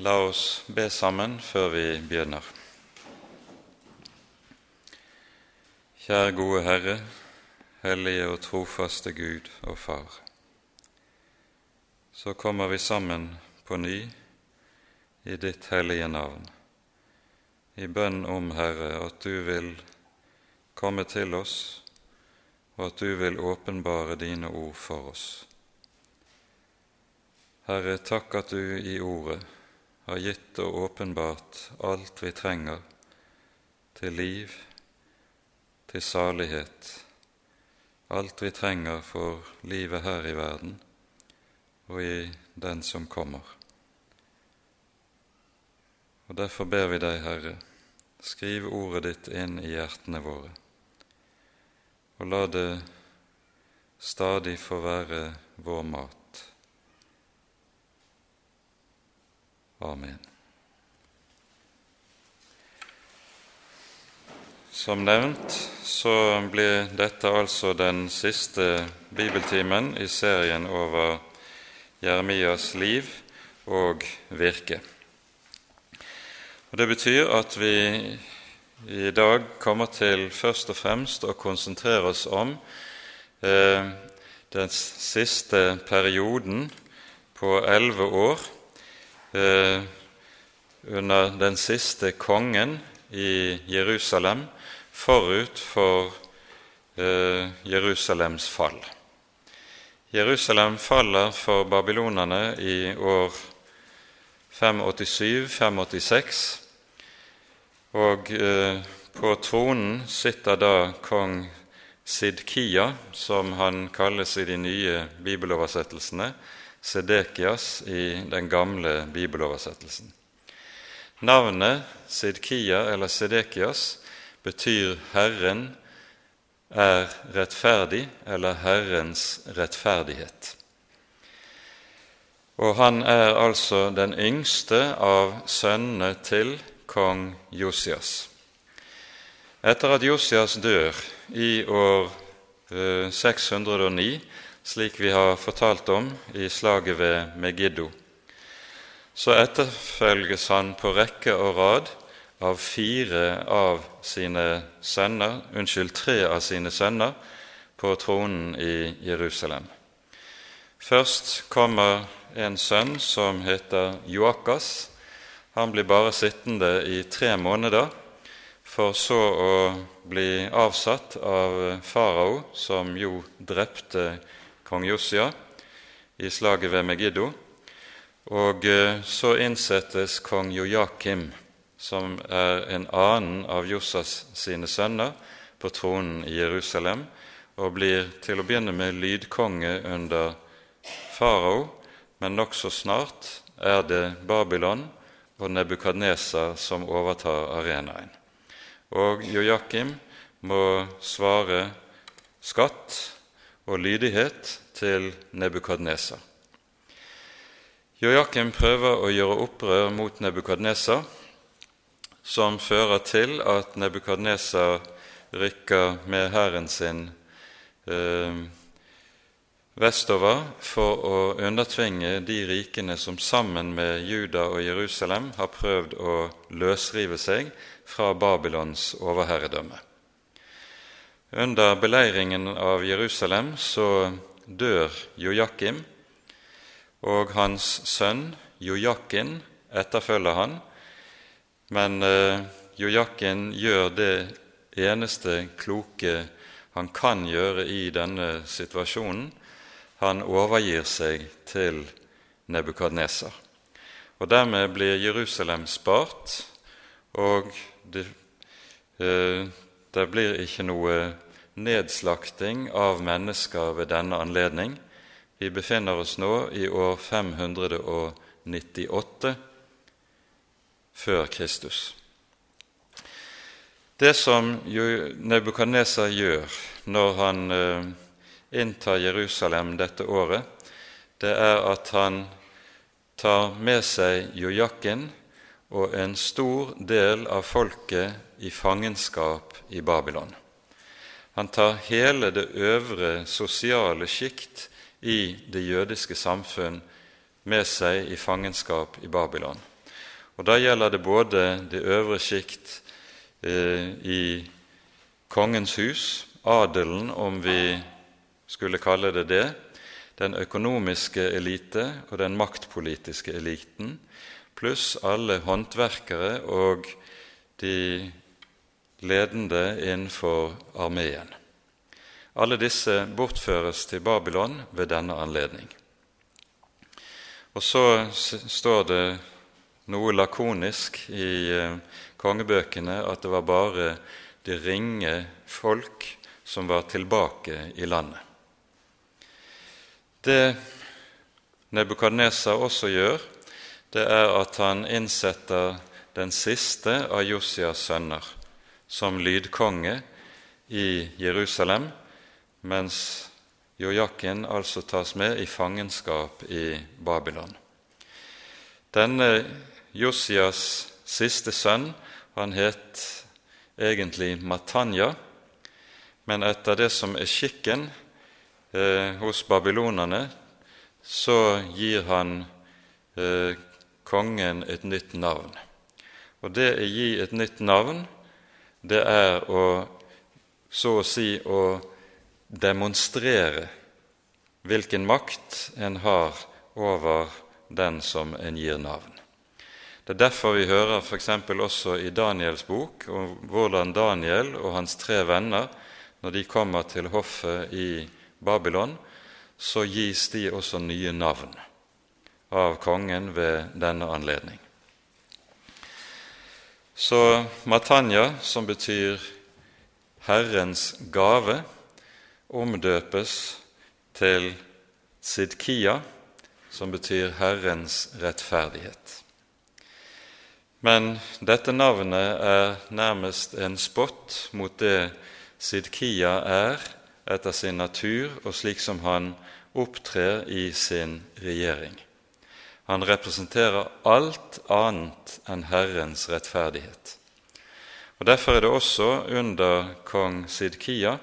La oss be sammen før vi begynner. Kjære gode Herre, hellige og trofaste Gud og Far. Så kommer vi sammen på ny i ditt hellige navn, i bønn om, Herre, at du vil komme til oss, og at du vil åpenbare dine ord for oss. Herre, takk at du i Ordet har gitt og åpenbart alt vi trenger til liv, til salighet, alt vi trenger for livet her i verden og i den som kommer. Og Derfor ber vi deg, Herre, skriv ordet ditt inn i hjertene våre, og la det stadig få være vår mat. Amen. Som nevnt så blir dette altså den siste bibeltimen i serien over Jeremias liv og virke. Og Det betyr at vi i dag kommer til først og fremst å konsentrere oss om eh, den siste perioden på elleve år eh, under den siste kongen i Jerusalem forut for eh, Jerusalems fall. Jerusalem faller for babylonerne i år 587-586, og eh, på tronen sitter da kong Sidkia, som han kalles i de nye bibeloversettelsene, Sedekias i den gamle bibeloversettelsen. Navnet Sidkia eller Sedekias betyr 'Herren er rettferdig' eller 'Herrens rettferdighet'. Og han er altså den yngste av sønnene til kong Josias. Etter at Josias dør i år 609, eh, slik vi har fortalt om i slaget ved Megiddo. Så etterfølges han på rekke og rad av fire av sine sønner, unnskyld, tre av sine sønner på tronen i Jerusalem. Først kommer en sønn som heter Joakas. Han blir bare sittende i tre måneder, for så å bli avsatt av farao, som jo drepte kong Jossia i slaget ved Megiddo. Og eh, så innsettes kong Jojakim, som er en annen av Jossas sine sønner, på tronen i Jerusalem, og blir til å begynne med lydkonge under farao, men nokså snart er det Babylon og Nebukadneser som overtar arenaen. Og Jojakim må svare skatt og lydighet til Nebukadneser. Joakim prøver å gjøre opprør mot Nebukadneser, som fører til at Nebukadneser rykker med hæren sin eh, vestover for å undertvinge de rikene som sammen med Juda og Jerusalem har prøvd å løsrive seg fra Babylons overherredømme. Under beleiringen av Jerusalem så dør Jojakim, og hans sønn Jojakin etterfølger han. Men eh, Jojakin gjør det eneste kloke han kan gjøre i denne situasjonen. Han overgir seg til Nebukadneser. Og Dermed blir Jerusalem spart, og det, eh, det blir ikke noe nedslakting av mennesker ved denne anledning. Vi befinner oss nå i år 598 før Kristus. Det som Nebukadneser gjør når han eh, inntar Jerusalem dette året, det er at han tar med seg Jojakin og en stor del av folket i fangenskap i Babylon. Han tar hele det øvre sosiale sjikt i det jødiske samfunn med seg i fangenskap i Babylon. Og Da gjelder det både det øvre sjikt eh, i kongens hus, adelen om vi skulle kalle det det, den økonomiske elite og den maktpolitiske eliten, pluss alle håndverkere og de ledende innenfor armeen. Alle disse bortføres til Babylon ved denne anledning. Og så står det noe lakonisk i eh, kongebøkene at det var bare det ringe folk som var tilbake i landet. Det Nebukadneser også gjør, det er at han innsetter den siste av Josias sønner som lydkonge i Jerusalem, mens Jojakin altså tas med i fangenskap i Babylon. Denne Josias siste sønn, han het egentlig Matanya, men etter det som er skikken eh, hos babylonerne, så gir han eh, kongen et nytt navn. Og det å gi et nytt navn, det er å så å si å demonstrere hvilken makt en har over den som en gir navn. Det er derfor vi hører f.eks. også i Daniels bok om hvordan Daniel og hans tre venner, når de kommer til hoffet i Babylon, så gis de også nye navn av kongen ved denne anledning. Så Matanya, som betyr Herrens gave, omdøpes til Sidkia, som betyr Herrens rettferdighet. Men dette navnet er nærmest en spott mot det Sidkia er etter sin natur og slik som han opptrer i sin regjering. Han representerer alt annet enn Herrens rettferdighet. Og Derfor er det også under kong Sidkia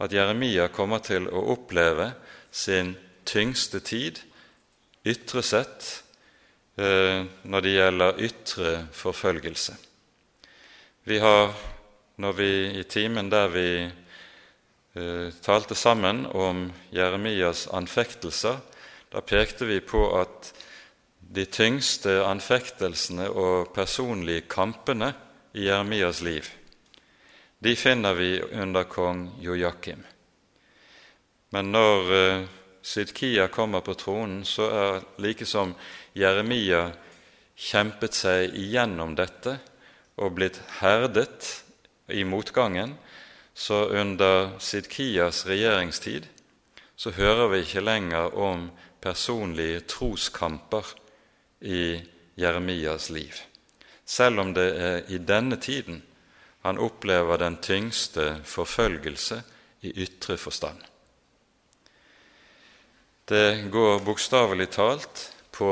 at Jeremia kommer til å oppleve sin tyngste tid, ytre sett, eh, når det gjelder ytre forfølgelse. Vi har, når vi i timen der vi eh, talte sammen om Jeremias anfektelser, da pekte vi på at de tyngste anfektelsene og personlige kampene i Jeremias liv, de finner vi under kong Jojakim. Men når Sydkia Sidkia kommer på tronen, så er like som Jeremia kjempet seg igjennom dette og blitt herdet i motgangen, så under Sidkias regjeringstid så hører vi ikke lenger om personlige troskamper i Jeremias liv, selv om det er i denne tiden han opplever den tyngste forfølgelse i ytre forstand. Det går bokstavelig talt på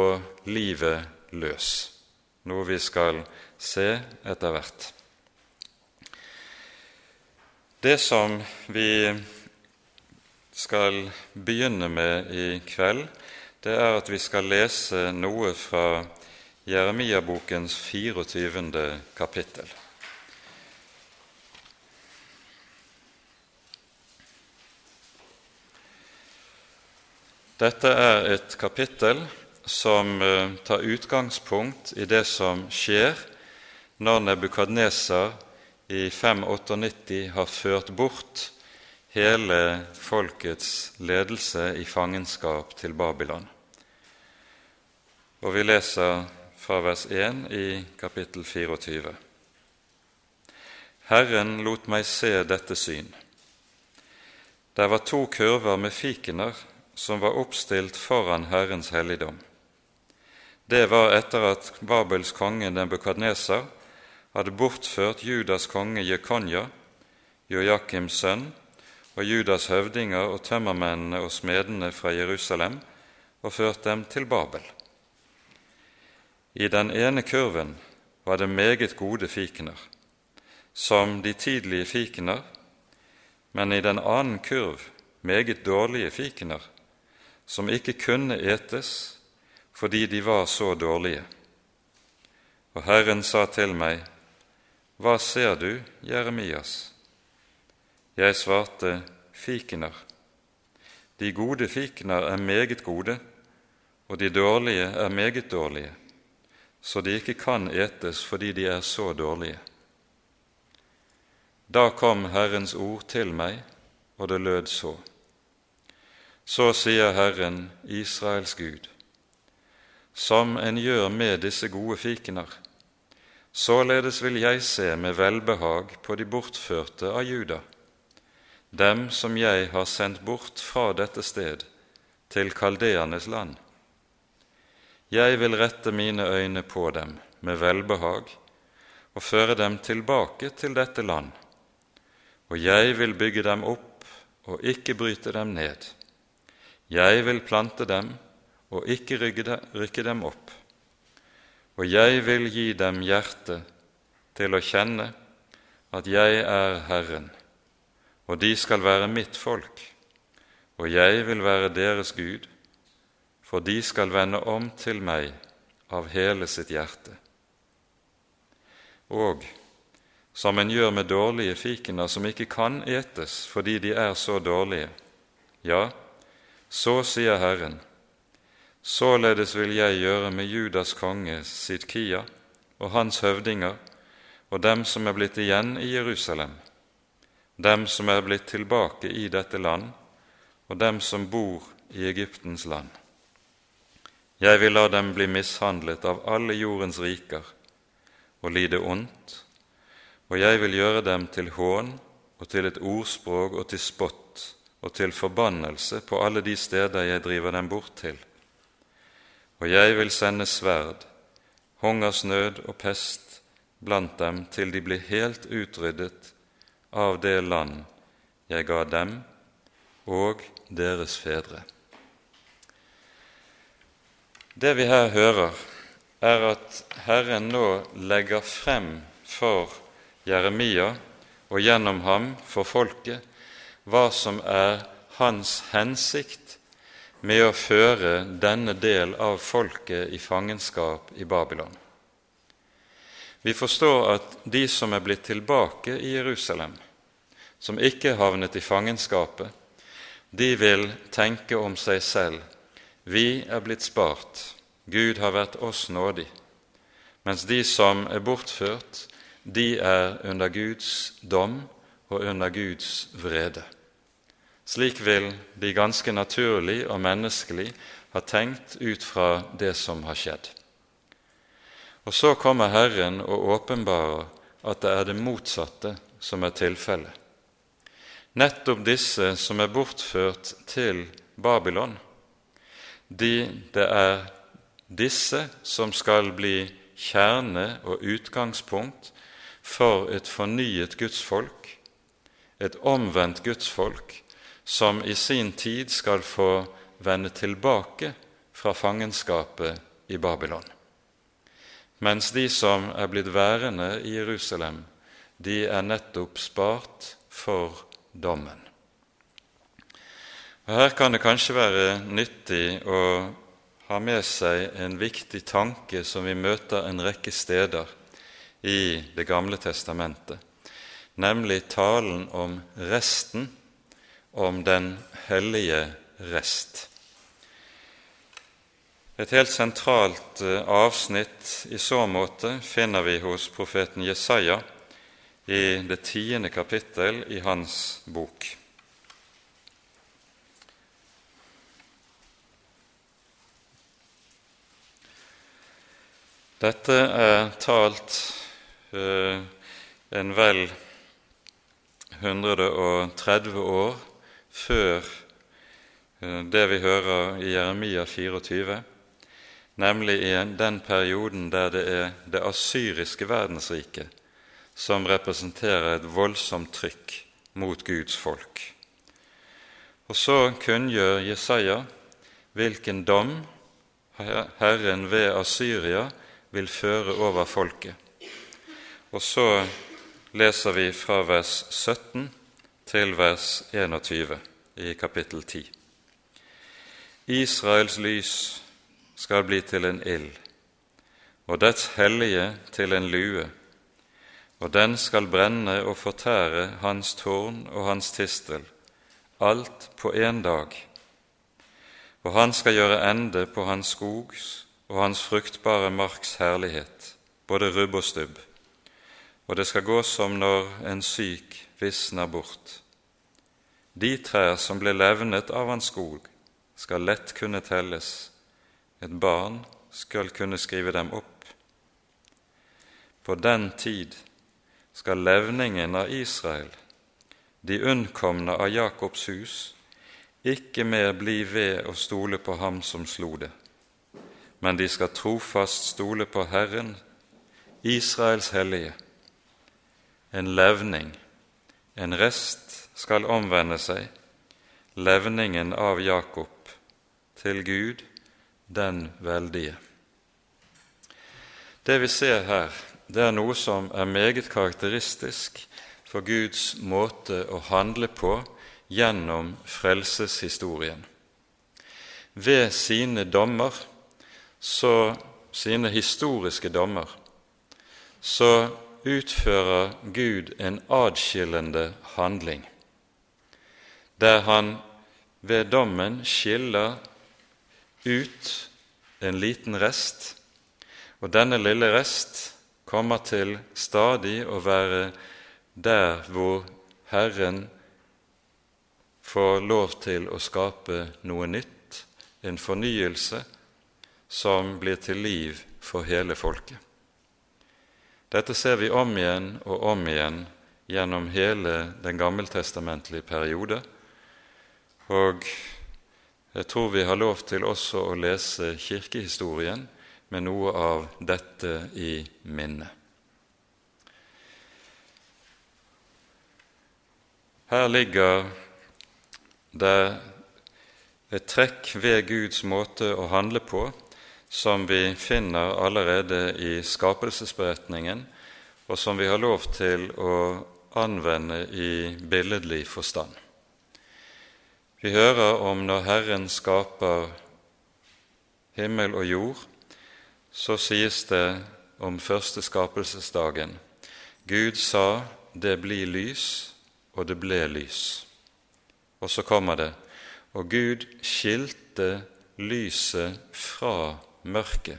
livet løs, noe vi skal se etter hvert. Det som vi skal begynne med i kveld, det er at vi skal lese noe fra Jeremia-bokens 24. kapittel. Dette er et kapittel som eh, tar utgangspunkt i det som skjer når Nebukadneser i 598 har ført bort hele folkets ledelse i fangenskap til Babylon. Og vi leser fra vers 1 i kapittel 24. Herren lot meg se dette syn. Der var to kurver med fikener som var oppstilt foran Herrens helligdom. Det var etter at Babels konge Nebukadneser hadde bortført Judas konge Jekonja, Joakims sønn, og Judas høvdinger og tømmermennene og smedene fra Jerusalem og ført dem til Babel. I den ene kurven var det meget gode fikener, som de tidlige fikener, men i den annen kurv meget dårlige fikener, som ikke kunne etes fordi de var så dårlige. Og Herren sa til meg, Hva ser du, Jeremias? Jeg svarte, Fikener. De gode fikener er meget gode, og de dårlige er meget dårlige, så de ikke kan etes fordi de er så dårlige. Da kom Herrens ord til meg, og det lød så. Så sier Herren, Israels Gud, som en gjør med disse gode fikener, således vil jeg se med velbehag på de bortførte av Juda, dem som jeg har sendt bort fra dette sted, til kaldeernes land. Jeg vil rette mine øyne på dem med velbehag og føre dem tilbake til dette land, og jeg vil bygge dem opp og ikke bryte dem ned. Jeg vil plante dem og ikke rykke dem opp, og jeg vil gi dem hjerte til å kjenne at jeg er Herren, og de skal være mitt folk, og jeg vil være deres Gud, for de skal vende om til meg av hele sitt hjerte. Og som en gjør med dårlige fikener som ikke kan etes fordi de er så dårlige, ja, så sier Herren, således vil jeg gjøre med Judas konge Sidkia og hans høvdinger og dem som er blitt igjen i Jerusalem, dem som er blitt tilbake i dette land, og dem som bor i Egyptens land. Jeg vil la dem bli mishandlet av alle jordens riker og lide ondt, og jeg vil gjøre dem til hån og til et ordspråk og til spott og til forbannelse på alle de steder jeg driver dem bort til. Og jeg vil sende sverd, hungersnød og pest blant dem til de blir helt utryddet av det land jeg ga dem og deres fedre. Det vi her hører, er at Herren nå legger frem for Jeremia og gjennom ham for folket hva som er hans hensikt med å føre denne del av folket i fangenskap i Babylon. Vi forstår at de som er blitt tilbake i Jerusalem, som ikke havnet i fangenskapet, de vil tenke om seg selv vi er blitt spart, Gud har vært oss nådig, mens de som er bortført, de er under Guds dom og under Guds vrede. Slik vil de ganske naturlig og menneskelig ha tenkt ut fra det som har skjedd. Og så kommer Herren og åpenbarer at det er det motsatte som er tilfellet. Nettopp disse som er bortført til Babylon, de, det er disse som skal bli kjerne og utgangspunkt for et fornyet gudsfolk et omvendt gudsfolk som i sin tid skal få vende tilbake fra fangenskapet i Babylon. Mens de som er blitt værende i Jerusalem, de er nettopp spart for dommen. Og Her kan det kanskje være nyttig å ha med seg en viktig tanke som vi møter en rekke steder i Det gamle testamentet nemlig talen om resten, om den hellige rest. Et helt sentralt eh, avsnitt i så måte finner vi hos profeten Jesaja i det tiende kapittel i hans bok. Dette er talt uh, en vel 130 år før eh, det vi hører i Jeremia 24, nemlig i den perioden der det er det asyriske verdensriket som representerer et voldsomt trykk mot Guds folk. Og så kunngjør Jesaja hvilken dom Herren ved Asyria vil føre over folket. Og så leser vi fra vers 17 til vers 21 i kapittel 10. Israels lys skal bli til en ild, og dets hellige til en lue, og den skal brenne og fortære hans tårn og hans tistel, alt på én dag. Og han skal gjøre ende på hans skogs og hans fruktbare marks herlighet, både rubb og stubb, og det skal gå som når en syk visner bort. De trær som ble levnet av hans skog, skal lett kunne telles, et barn skal kunne skrive dem opp. På den tid skal levningen av Israel, de unnkomne av Jakobs hus, ikke mer bli ved å stole på ham som slo det, men de skal trofast stole på Herren, Israels hellige. En levning, en rest, skal omvende seg, levningen av Jakob, til Gud, den veldige. Det vi ser her, det er noe som er meget karakteristisk for Guds måte å handle på gjennom frelseshistorien. Ved sine dommer, så, sine historiske dommer, så utfører Gud en adskillende handling, der han ved dommen skiller ut en liten rest, og denne lille rest kommer til stadig å være der hvor Herren får lov til å skape noe nytt, en fornyelse som blir til liv for hele folket. Dette ser vi om igjen og om igjen gjennom hele den gammeltestamentlige periode. Og jeg tror vi har lov til også å lese kirkehistorien med noe av dette i minne. Her ligger det et trekk ved Guds måte å handle på som vi finner allerede i skapelsesberetningen, og som vi har lov til å anvende i billedlig forstand. Vi hører om når Herren skaper himmel og jord, så sies det om første skapelsesdagen Gud sa det blir lys, og det ble lys. Og så kommer det og Gud skilte lyset fra mørket.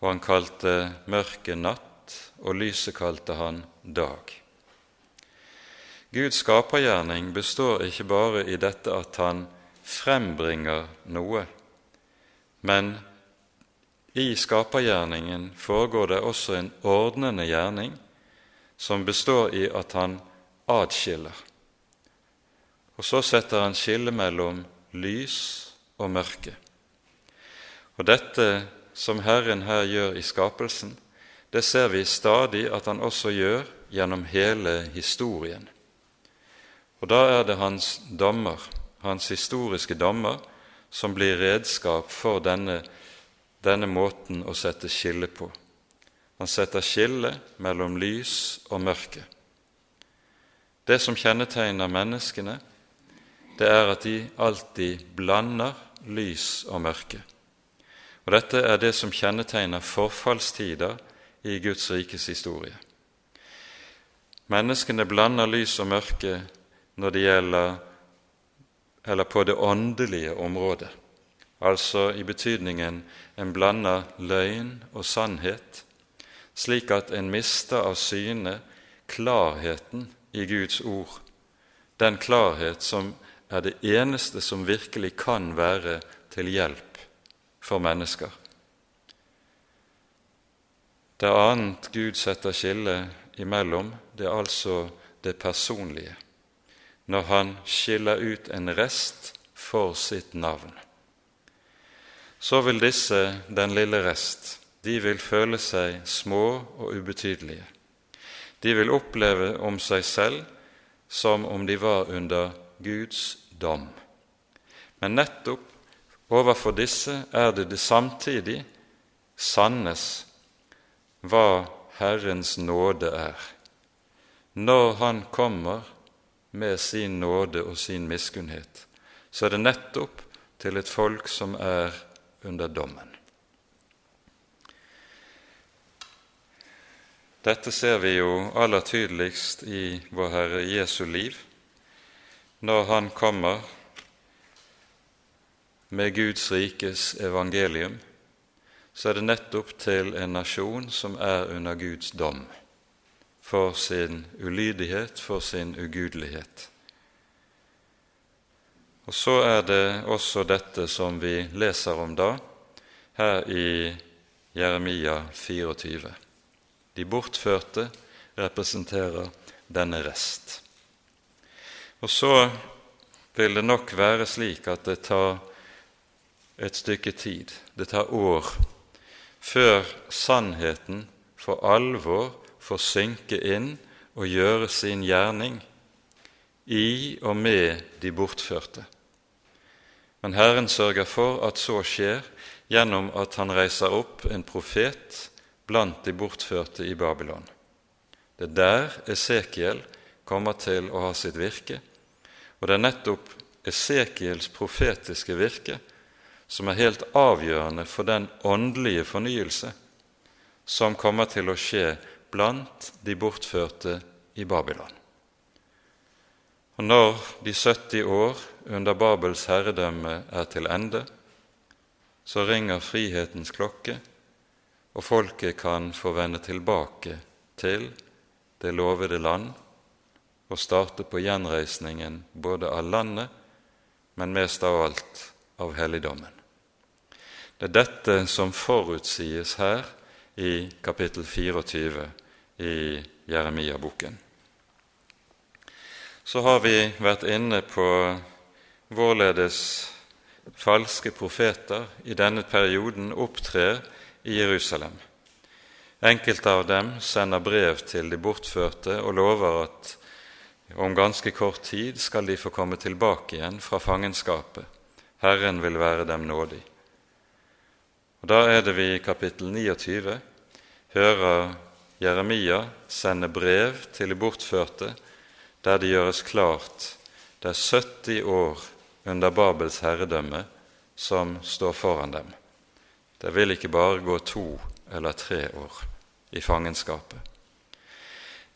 Og han kalte mørket natt, og lyset kalte han dag. Guds skapergjerning består ikke bare i dette at han frembringer noe, men i skapergjerningen foregår det også en ordnende gjerning som består i at han atskiller. Og så setter han skille mellom lys og mørke. Og dette som Herren her gjør i skapelsen, det ser vi stadig at han også gjør gjennom hele historien. Og da er det hans dommer, hans historiske dommer, som blir redskap for denne, denne måten å sette skille på. Han setter skille mellom lys og mørke. Det som kjennetegner menneskene, det er at de alltid blander lys og mørke. Og Dette er det som kjennetegner forfallstider i Guds rikes historie. Menneskene blander lys og mørke når det gjelder eller på det åndelige området, altså i betydningen en blander løgn og sannhet, slik at en mister av syne klarheten i Guds ord, den klarhet som er det eneste som virkelig kan være til hjelp for mennesker. Det annet Gud setter skille imellom, det er altså det personlige, når han skiller ut en rest for sitt navn. Så vil disse, den lille rest, de vil føle seg små og ubetydelige. De vil oppleve om seg selv som om de var under Guds dom. Men nettopp Overfor disse er det det samtidig sannes hva Herrens nåde er, når Han kommer med sin nåde og sin miskunnhet, så er det nettopp til et folk som er under dommen. Dette ser vi jo aller tydeligst i vår Herre Jesu liv, når Han kommer med Guds rikes evangelium, så er det nettopp til en nasjon som er under Guds dom for sin ulydighet, for sin ugudelighet. Og så er det også dette som vi leser om da, her i Jeremia 24. De bortførte representerer denne rest. Og så vil det nok være slik at det tar et stykke tid, det tar år, før sannheten for alvor får synke inn og gjøre sin gjerning i og med de bortførte. Men Herren sørger for at så skjer gjennom at han reiser opp en profet blant de bortførte i Babylon. Det er der Esekiel kommer til å ha sitt virke, og det er nettopp Esekiels profetiske virke som er helt avgjørende for den åndelige fornyelse som kommer til å skje blant de bortførte i Babylon. Og når de 70 år under Babels herredømme er til ende, så ringer frihetens klokke, og folket kan få vende tilbake til det lovede land og starte på gjenreisningen både av landet, men mest av alt av helligdommen. Det er dette som forutsies her i kapittel 24 i Jeremia-boken. Så har vi vært inne på hvorledes falske profeter i denne perioden opptrer i Jerusalem. Enkelte av dem sender brev til de bortførte og lover at om ganske kort tid skal de få komme tilbake igjen fra fangenskapet. Herren vil være dem nådig. Og Da er det vi i kapittel 29 hører Jeremia sende brev til de bortførte, der det gjøres klart det er 70 år under Babels herredømme som står foran dem. Det vil ikke bare gå to eller tre år i fangenskapet.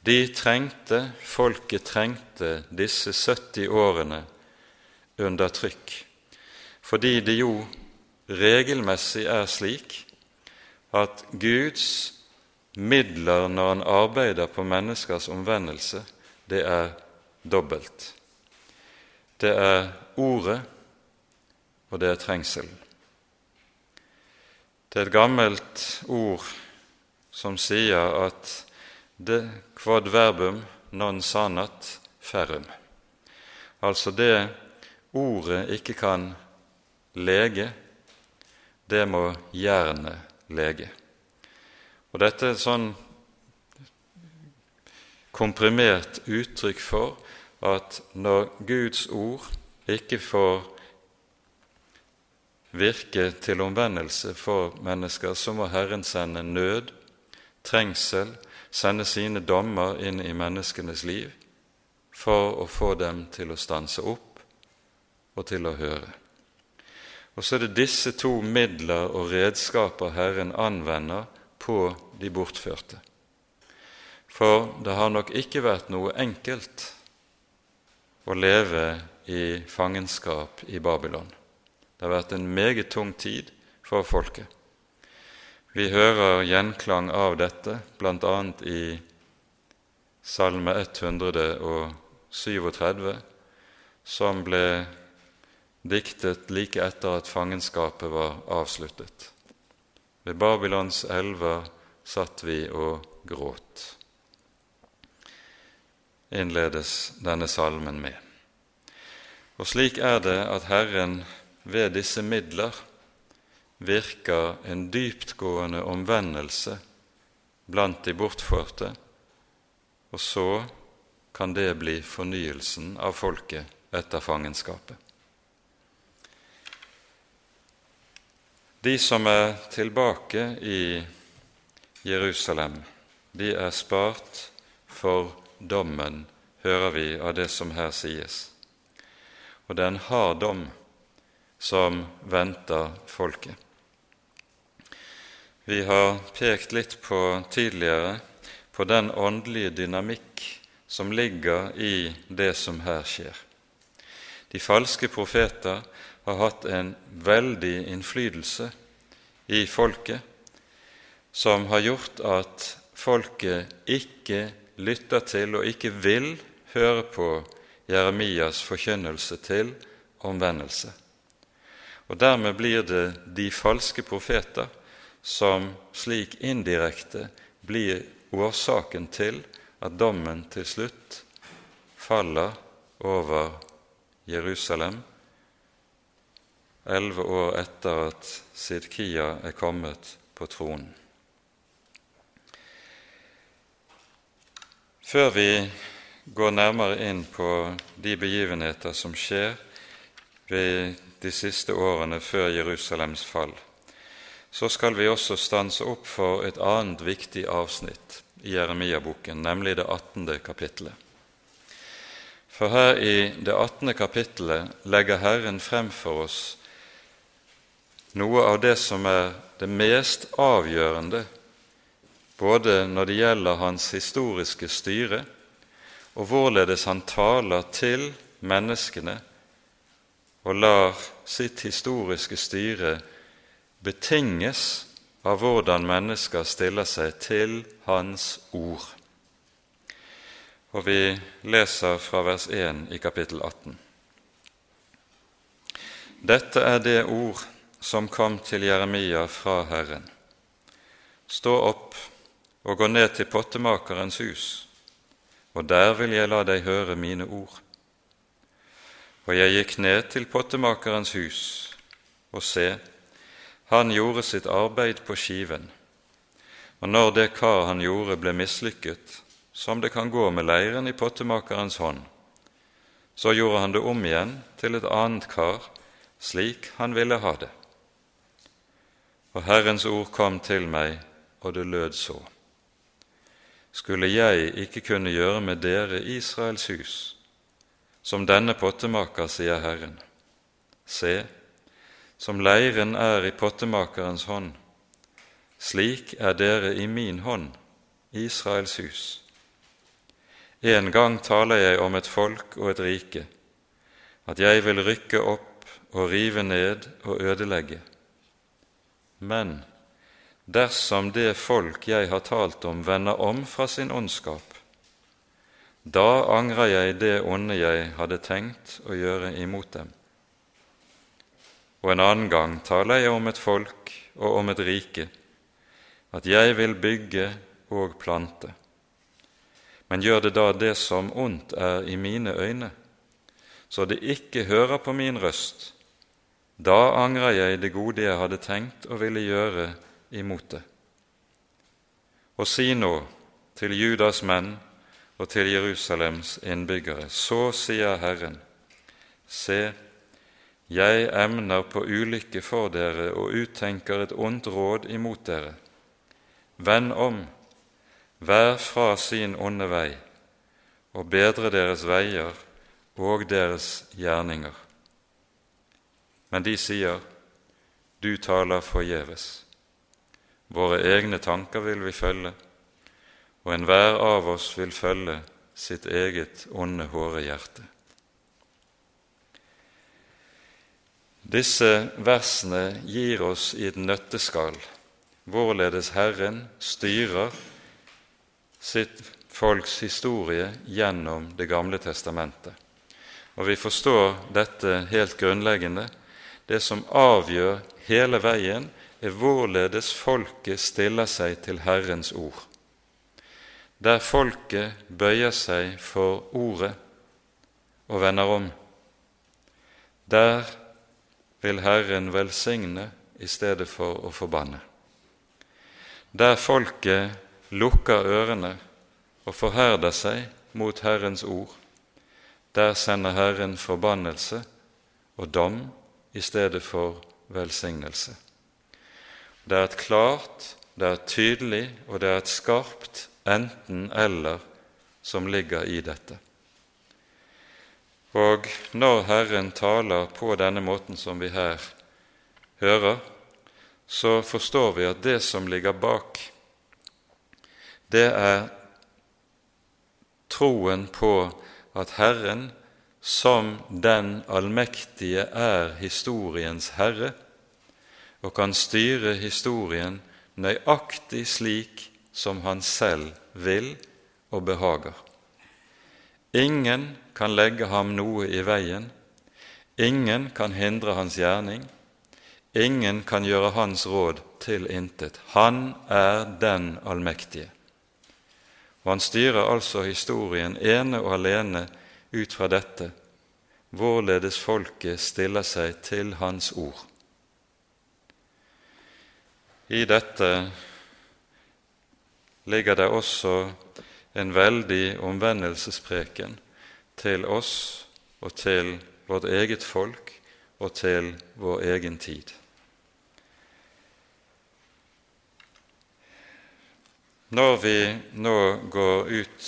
De trengte, folket trengte disse 70 årene under trykk, fordi det jo regelmessig er slik at Guds midler når han arbeider på menneskers omvendelse, det er dobbelt. Det er ordet, og det er trengselen. Det er et gammelt ord som sier at det quod verbum non sanat ferrum. Altså det ordet ikke kan lege, det må jernet lege. Og Dette er et sånn komprimert uttrykk for at når Guds ord ikke får virke til omvendelse for mennesker, så må Herren sende nød, trengsel, sende sine dommer inn i menneskenes liv for å få dem til å stanse opp og til å høre. Og så er det disse to midler og redskaper Herren anvender på de bortførte. For det har nok ikke vært noe enkelt å leve i fangenskap i Babylon. Det har vært en meget tung tid for folket. Vi hører gjenklang av dette bl.a. i Salme 137, som ble diktet like etter at fangenskapet var avsluttet. Ved Babylons elver satt vi og gråt, innledes denne salmen med. Og slik er det at Herren ved disse midler virker en dyptgående omvendelse blant de bortførte, og så kan det bli fornyelsen av folket etter fangenskapet. De som er tilbake i Jerusalem, de er spart for dommen, hører vi av det som her sies. Og det er en hard dom som venter folket. Vi har pekt litt på tidligere på den åndelige dynamikk som ligger i det som her skjer. De falske profeter har hatt en veldig innflytelse i folket, som har gjort at folket ikke lytter til og ikke vil høre på Jeremias forkynnelse til omvendelse. Og Dermed blir det de falske profeter som slik indirekte blir årsaken til at dommen til slutt faller over Jerusalem, elleve år etter at Sidkia er kommet på tronen. Før vi går nærmere inn på de begivenheter som skjer ved de siste årene før Jerusalems fall, så skal vi også stanse opp for et annet viktig avsnitt i Jeremia-boken, nemlig det 18. kapittelet. For her i det 18. kapittelet legger Herren frem for oss noe av det som er det mest avgjørende både når det gjelder hans historiske styre, og hvorledes han taler til menneskene og lar sitt historiske styre betinges av hvordan mennesker stiller seg til Hans ord. Og vi leser fra vers 1 i kapittel 18. Dette er det ord som kom til Jeremia fra Herren. Stå opp og gå ned til pottemakerens hus, og der vil jeg la deg høre mine ord. Og jeg gikk ned til pottemakerens hus, og se, han gjorde sitt arbeid på skiven. Og når det kar han gjorde, ble mislykket, som det kan gå med leiren i pottemakerens hånd, så gjorde han det om igjen til et annet kar, slik han ville ha det. Og Herrens ord kom til meg, og det lød så skulle jeg ikke kunne gjøre med dere Israels hus, som denne pottemaker, sier Herren. Se, som leiren er i pottemakerens hånd, slik er dere i min hånd, Israels hus. En gang taler jeg om et folk og et rike, at jeg vil rykke opp og rive ned og ødelegge. Men dersom det folk jeg har talt om, vender om fra sin ondskap, da angrer jeg det onde jeg hadde tenkt å gjøre imot dem. Og en annen gang taler jeg om et folk og om et rike, at jeg vil bygge og plante. Men gjør det da det som ondt er i mine øyne, så det ikke hører på min røst, da angrer jeg det gode jeg hadde tenkt og ville gjøre imot det. Og si nå til Judas menn og til Jerusalems innbyggere, så sier Herren, se, jeg emner på ulykke for dere og uttenker et ondt råd imot dere. Vend om, vær fra sin onde vei, og bedre deres veier og deres gjerninger. Men de sier, du taler forgjeves. Våre egne tanker vil vi følge, og enhver av oss vil følge sitt eget onde hårehjerte. Disse versene gir oss i et nøtteskall hvorledes Herren styrer sitt folks historie gjennom Det gamle testamentet. Og vi forstår dette helt grunnleggende. Det som avgjør hele veien, er hvorledes folket stiller seg til Herrens ord. Der folket bøyer seg for ordet og vender om, der vil Herren velsigne i stedet for å forbanne. Der folket lukker ørene og forherder seg mot Herrens ord, der sender Herren forbannelse og dom i stedet for velsignelse. Det er et klart, det er et tydelig og det er et skarpt enten-eller som ligger i dette. Og når Herren taler på denne måten som vi her hører, så forstår vi at det som ligger bak, det er troen på at Herren som den allmektige er historiens herre og kan styre historien nøyaktig slik som han selv vil og behager. Ingen kan legge ham noe i veien, ingen kan hindre hans gjerning, ingen kan gjøre hans råd til intet. Han er den allmektige. Og han styrer altså historien ene og alene ut fra dette, hvorledes folket stiller seg til Hans ord. I dette ligger det også en veldig omvendelsespreken til oss og til vårt eget folk og til vår egen tid. Når vi nå går ut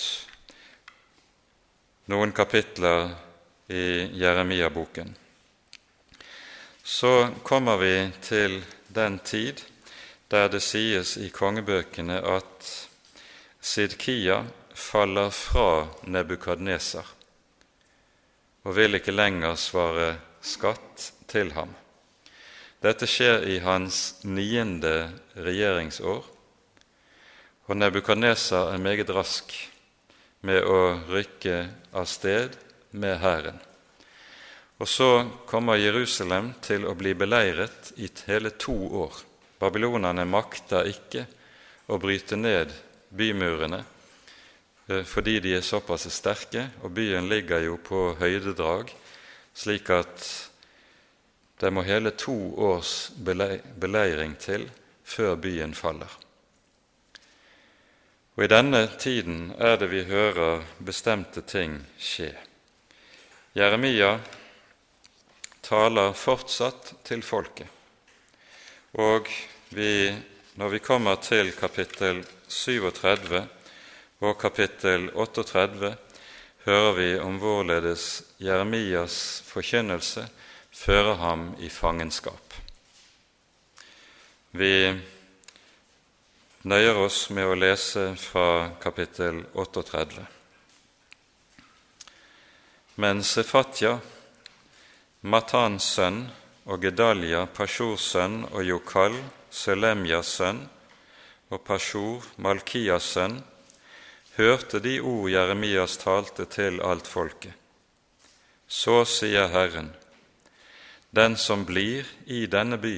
noen kapitler i Jeremia-boken, så kommer vi til den tid der det sies i kongebøkene at Sidkia faller fra Nebukadneser og vil ikke lenger svare skatt til ham. Dette skjer i hans niende regjeringsår, og Nebukadneser er meget rask med å rykke av sted med hæren. Og så kommer Jerusalem til å bli beleiret i hele to år. Babylonerne makter ikke å bryte ned bymurene eh, fordi de er såpass sterke, og byen ligger jo på høydedrag, slik at det må hele to års beleiring til før byen faller. Og i denne tiden er det vi hører bestemte ting skje. Jeremia taler fortsatt til folket, og vi, når vi kommer til kapittel 37 og kapittel 38, hører vi om hvorledes Jeremias forkynnelse fører ham i fangenskap. Vi nøyer oss med å lese fra kapittel 38. Men Sefatja, Matans sønn, og Gedalja, Pashors sønn, og Jokal, Selemjas sønn, og Pashor, Malkias sønn, hørte de ord Jeremias talte til alt folket. Så sier Herren, den som blir i denne by,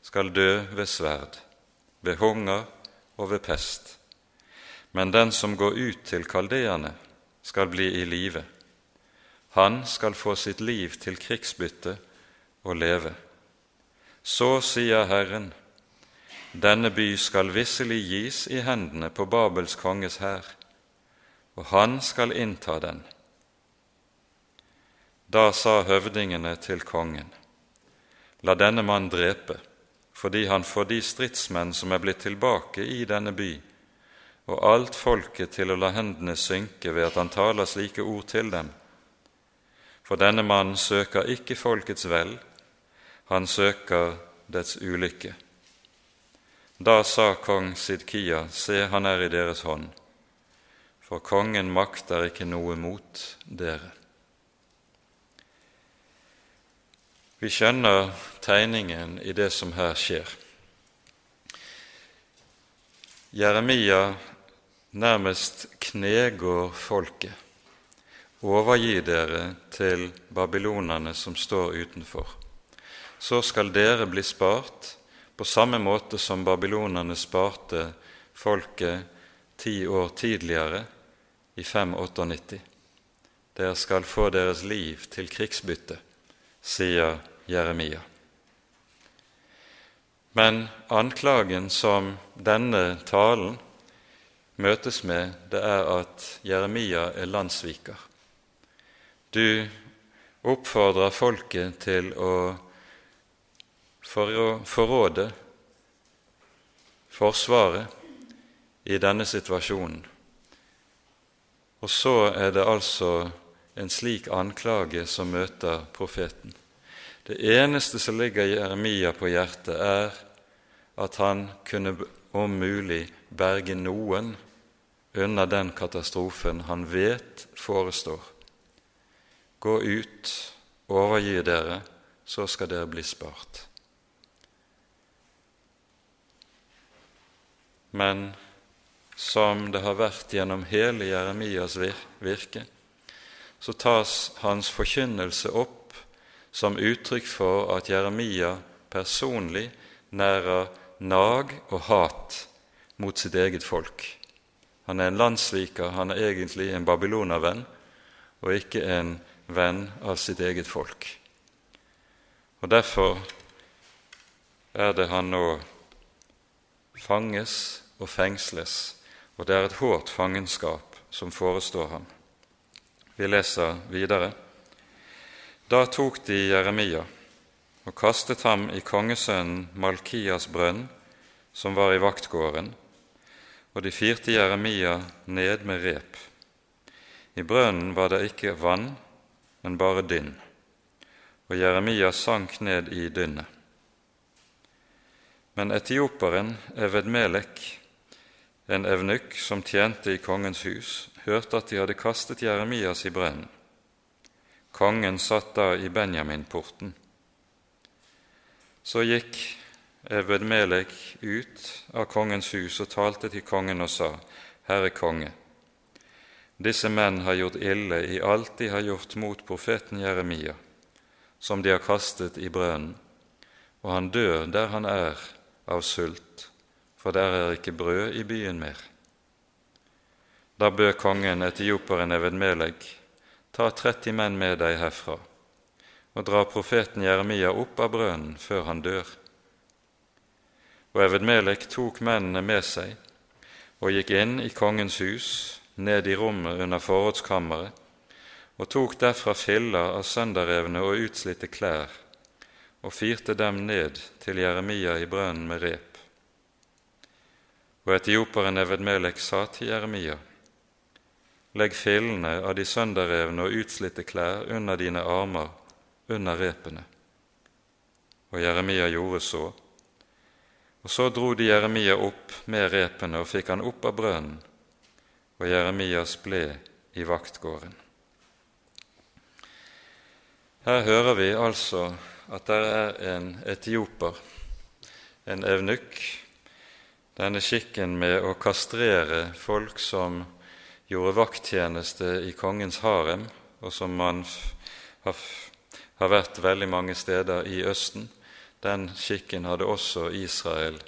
skal dø ved sverd ved hunger og ved pest. Men den som går ut til kaldeerne, skal bli i live. Han skal få sitt liv til krigsbytte og leve. Så sier Herren, denne by skal visselig gis i hendene på Babels konges hær, og han skal innta den. Da sa høvdingene til kongen, la denne mann drepe, fordi han får de stridsmenn som er blitt tilbake i denne by, og alt folket til å la hendene synke ved at han taler slike ord til dem. For denne mannen søker ikke folkets vel, han søker dets ulykke. Da sa kong Sidkia, se, han er i deres hånd, for kongen makter ikke noe mot dere. Vi skjønner tegningen i det som her skjer. Jeremia nærmest knegår folket. Overgi dere til babylonerne som står utenfor. Så skal dere bli spart på samme måte som babylonerne sparte folket ti år tidligere, i 598. Dere skal få deres liv til krigsbytte, sier Jeremia. Men anklagen som denne talen møtes med, det er at Jeremia er landssviker. Du oppfordrer folket til å forråde Forsvaret i denne situasjonen. Og så er det altså en slik anklage som møter profeten. Det eneste som ligger Jeremia på hjertet, er at han kunne om mulig berge noen unna den katastrofen han vet forestår. Gå ut, overgi dere, så skal dere bli spart. Men som det har vært gjennom hele Jeremias virke, så tas hans forkynnelse opp som uttrykk for at Jeremia personlig nærer nag og hat mot sitt eget folk. Han er en landssviker, han er egentlig en babylonervenn, og ikke en venn av sitt eget folk. Og Derfor er det han nå fanges og fengsles, og det er et hårdt fangenskap som forestår ham. Vi leser videre. Da tok de Jeremia og kastet ham i kongesønnen Malkias brønn, som var i vaktgården, og de firte Jeremia ned med rep. I brønnen var det ikke vann, men bare dynn, og Jeremia sank ned i dynnet. Men etioperen Evedmelek, en evnukk som tjente i kongens hus, hørte at de hadde kastet Jeremias i brennen. Kongen satt da i Benjaminporten. Så gikk Evedmelek ut av kongens hus og talte til kongen og sa, Herre konge, disse menn har gjort ille i alt de har gjort mot profeten Jeremia, som de har kastet i brønnen, og han dør der han er av sult, for der er ikke brød i byen mer. Da bød kongen etioperen Evedmelek, ta 30 menn med deg herfra, og dra profeten Jeremia opp av brønnen før han dør. Og Evedmelek tok mennene med seg og gikk inn i kongens hus, ned i rommet under forrådskammeret, og tok derfra filler av sønderrevne og utslitte klær og firte dem ned til Jeremia i brønnen med rep. Og etioperen Evedmelek sa til Jeremia, Legg fillene av de sønderrevne og utslitte klær under dine armer, under repene. Og Jeremia gjorde så. Og så dro de Jeremia opp med repene og fikk han opp av brønnen, og Jeremias ble i vaktgården. Her hører vi altså at det er en etioper, en evnukk, denne skikken med å kastrere folk som gjorde vakttjeneste i kongens harem, og som man har, vært veldig mange steder i Østen, den skikken hadde også Israel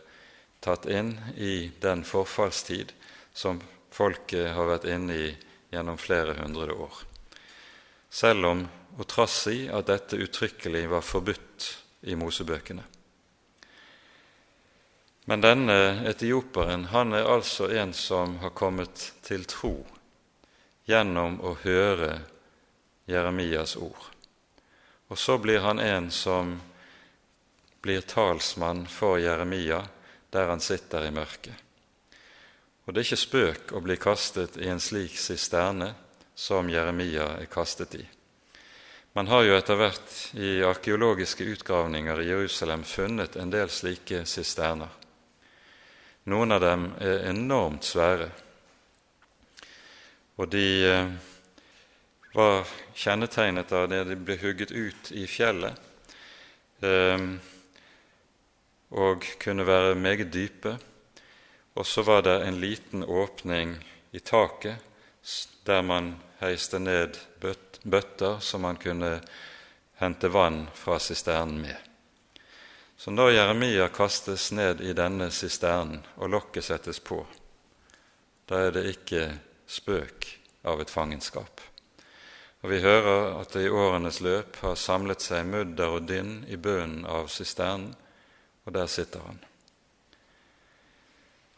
tatt inn i den forfallstid som folket har vært inne i gjennom flere hundre år. Selv om og trass i at dette uttrykkelig var forbudt i Mosebøkene. Men denne etioperen han er altså en som har kommet til tro gjennom å høre Jeremias ord. Og så blir han en som blir talsmann for Jeremia der han sitter i mørket. Og det er ikke spøk å bli kastet i en slik sisterne som Jeremia er kastet i. Man har jo etter hvert i arkeologiske utgravninger i Jerusalem funnet en del slike sisterner. Noen av dem er enormt svære, og de eh, var kjennetegnet av det de ble hugget ut i fjellet, eh, og kunne være meget dype. Og så var det en liten åpning i taket der man heiste ned bøtter som man kunne hente vann fra sisternen med. Så når Jeremia kastes ned i denne sisternen og lokket settes på, da er det ikke spøk av et fangenskap. Og Vi hører at det i årenes løp har samlet seg mudder og dynn i bunnen av sisternen, og der sitter han.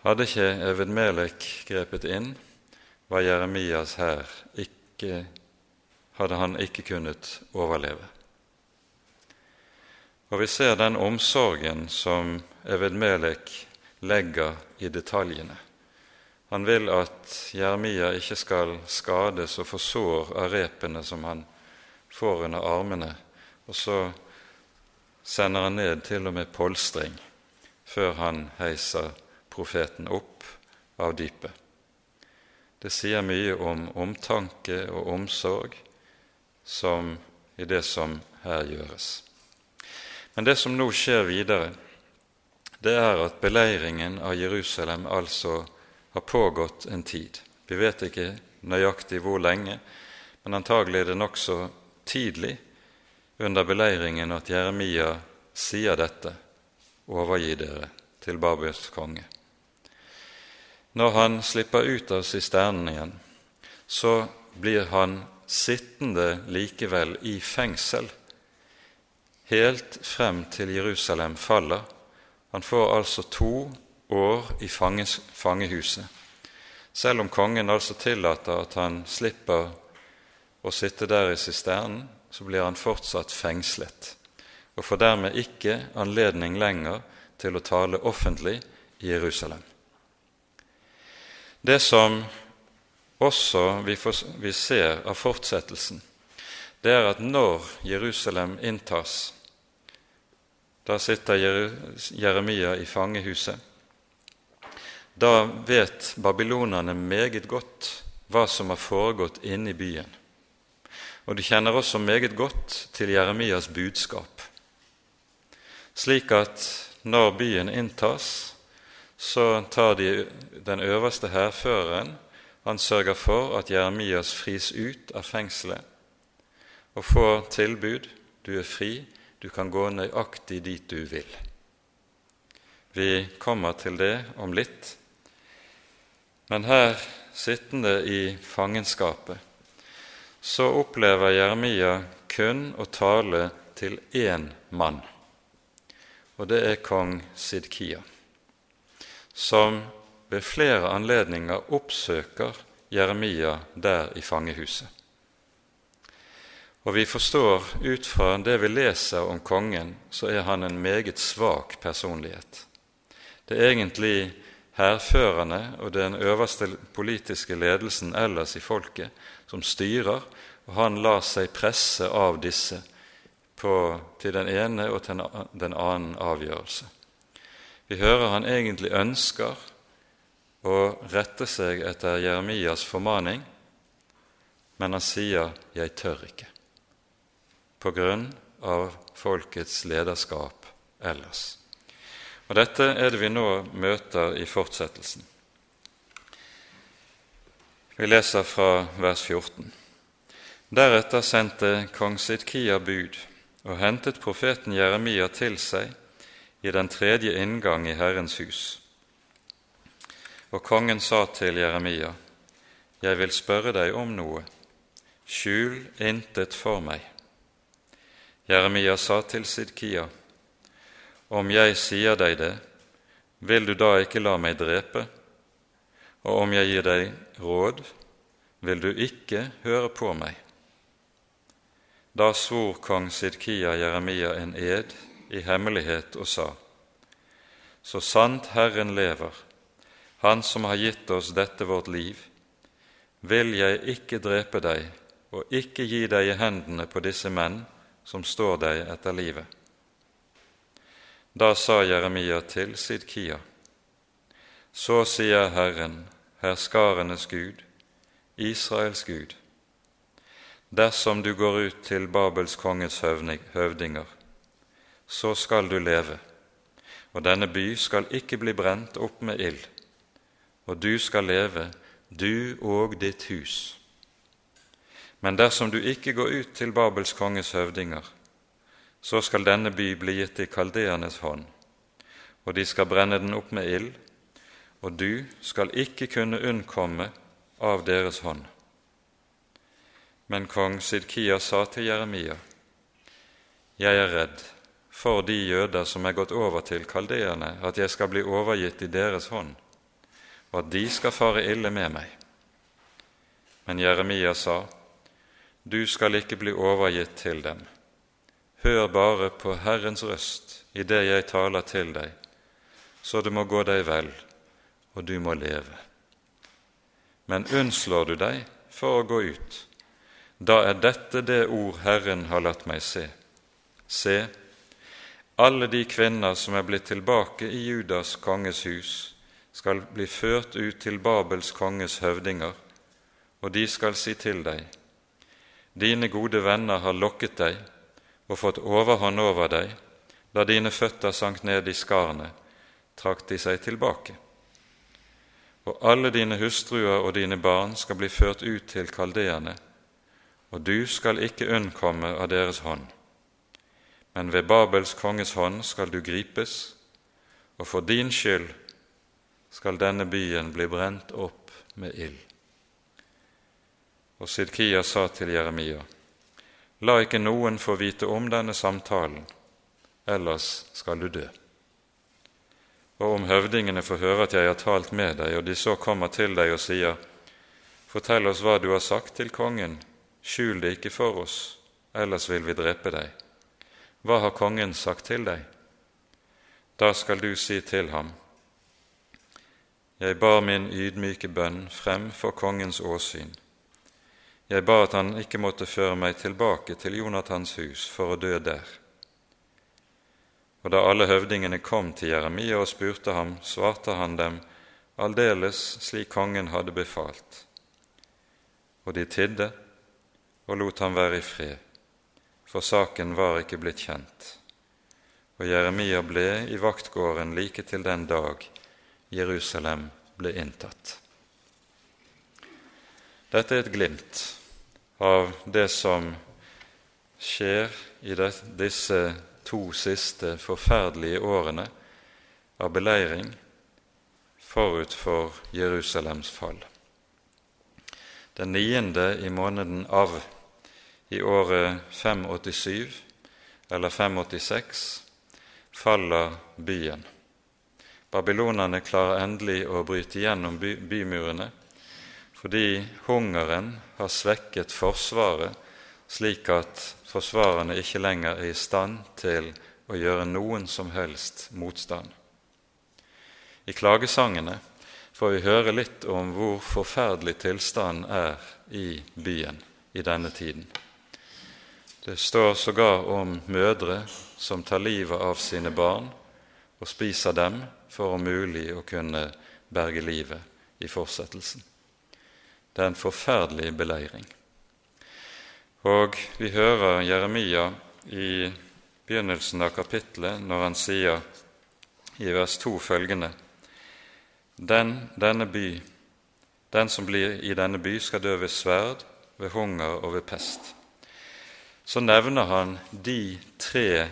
Hadde ikke Eved Melek grepet inn, var Jeremias her ikke, hadde han ikke kunnet overleve. Og vi ser den omsorgen som Evedmelek legger i detaljene. Han vil at Jeremia ikke skal skades og få sår av repene som han får under armene, og så sender han ned til og med polstring før han heiser profeten opp av dypet. Det sier mye om omtanke og omsorg som i det som her gjøres. Men det som nå skjer videre, det er at beleiringen av Jerusalem altså har pågått en tid. Vi vet ikke nøyaktig hvor lenge, men antagelig er det nokså tidlig under beleiringen at Jeremia sier dette overgi dere til Babels konge. Når han slipper ut av sisternen igjen, så blir han sittende likevel i fengsel helt frem til Jerusalem faller. Han får altså to år i fanges, fangehuset. Selv om kongen altså tillater at han slipper å sitte der i sisternen, så blir han fortsatt fengslet og får dermed ikke anledning lenger til å tale offentlig i Jerusalem. Det som også vi, får, vi ser av fortsettelsen, det er at når Jerusalem inntas Da sitter Jeremia i fangehuset. Da vet babylonerne meget godt hva som har foregått inne i byen. Og de kjenner også meget godt til Jeremias budskap. Slik at når byen inntas, så tar de den øverste hærføreren han sørger for at Jeremias fris ut av fengselet og får tilbud du er fri, du kan gå nøyaktig dit du vil. Vi kommer til det om litt. Men her, sittende i fangenskapet, så opplever Jeremia kun å tale til én mann, og det er kong Sidkia som ved flere anledninger oppsøker Jeremia der i fangehuset. Og vi forstår ut fra det vi leser om kongen, så er han en meget svak personlighet. Det er egentlig hærførerne og den øverste politiske ledelsen ellers i folket som styrer, og han lar seg presse av disse på, til den ene og til den annen avgjørelse. Vi hører han egentlig ønsker å rette seg etter Jeremias formaning, men han sier 'jeg tør ikke', på grunn av folkets lederskap ellers. Og Dette er det vi nå møter i fortsettelsen. Vi leser fra vers 14. Deretter sendte kong Sidkia bud og hentet profeten Jeremia til seg i den tredje inngang i Herrens hus. Og kongen sa til Jeremia, Jeg vil spørre deg om noe, skjul intet for meg. Jeremia sa til Sidkia, Om jeg sier deg det, vil du da ikke la meg drepe? Og om jeg gir deg råd, vil du ikke høre på meg? Da svor kong Sidkia Jeremia en ed i hemmelighet og sa:" Så sant Herren lever, Han som har gitt oss dette vårt liv, vil jeg ikke drepe deg og ikke gi deg i hendene på disse menn som står deg etter livet. Da sa Jeremia til Sidkia, så sier Herren, herskarenes Gud, Israels Gud, dersom du går ut til Babels konges høvdinger, så skal du leve, og denne by skal ikke bli brent opp med ild, og du skal leve, du og ditt hus. Men dersom du ikke går ut til Babels konges høvdinger, så skal denne by bli gitt i kaldeernes hånd, og de skal brenne den opp med ild, og du skal ikke kunne unnkomme av deres hånd. Men kong Sidkia sa til Jeremia, Jeg er redd for de jøder som er gått over til kaldeerne, at jeg skal bli overgitt i deres hånd, og at de skal fare ille med meg. Men Jeremia sa, Du skal ikke bli overgitt til dem. Hør bare på Herrens røst i det jeg taler til deg, så det må gå deg vel, og du må leve. Men unnslår du deg for å gå ut, da er dette det ord Herren har latt meg se. Se, alle de kvinner som er blitt tilbake i Judas konges hus, skal bli ført ut til Babels konges høvdinger og de skal si til deg:" Dine gode venner har lokket deg og fått overhånd over deg, da dine føtter sank ned i skarne, trakk de seg tilbake. Og alle dine hustruer og dine barn skal bli ført ut til kaldeerne, og du skal ikke unnkomme av deres hånd. Men ved Babels konges hånd skal du gripes, og for din skyld skal denne byen bli brent opp med ild. Og Sidkia sa til Jeremia, La ikke noen få vite om denne samtalen, ellers skal du dø. Og om høvdingene får høre at jeg har talt med deg, og de så kommer til deg og sier, Fortell oss hva du har sagt til kongen, skjul det ikke for oss, ellers vil vi drepe deg. Hva har kongen sagt til deg? Da skal du si til ham, Jeg bar min ydmyke bønn frem for kongens åsyn. Jeg ba at han ikke måtte føre meg tilbake til Jonathans hus for å dø der. Og da alle høvdingene kom til Jeremia og spurte ham, svarte han dem aldeles slik kongen hadde befalt. Og de tidde og lot ham være i fred, for saken var ikke blitt kjent. Og Jeremia ble i vaktgården like til den dag Jerusalem ble inntatt. Dette er et glimt av det som skjer i disse to siste forferdelige årene av beleiring forut for Jerusalems fall. Den niende i måneden av i året 587 eller 586 faller byen. Babylonerne klarer endelig å bryte gjennom by bymurene fordi hungeren har svekket forsvaret slik at forsvarerne ikke lenger er i stand til å gjøre noen som helst motstand. I klagesangene får vi høre litt om hvor forferdelig tilstanden er i byen i denne tiden. Det står sågar om mødre som tar livet av sine barn og spiser dem for om mulig å kunne berge livet i fortsettelsen. Det er en forferdelig beleiring. Og vi hører Jeremia i begynnelsen av kapittelet når han sier i vers 2 følgende den, denne by, den som blir i denne by, skal dø ved sverd, ved hunger og ved pest. Så nevner han de tre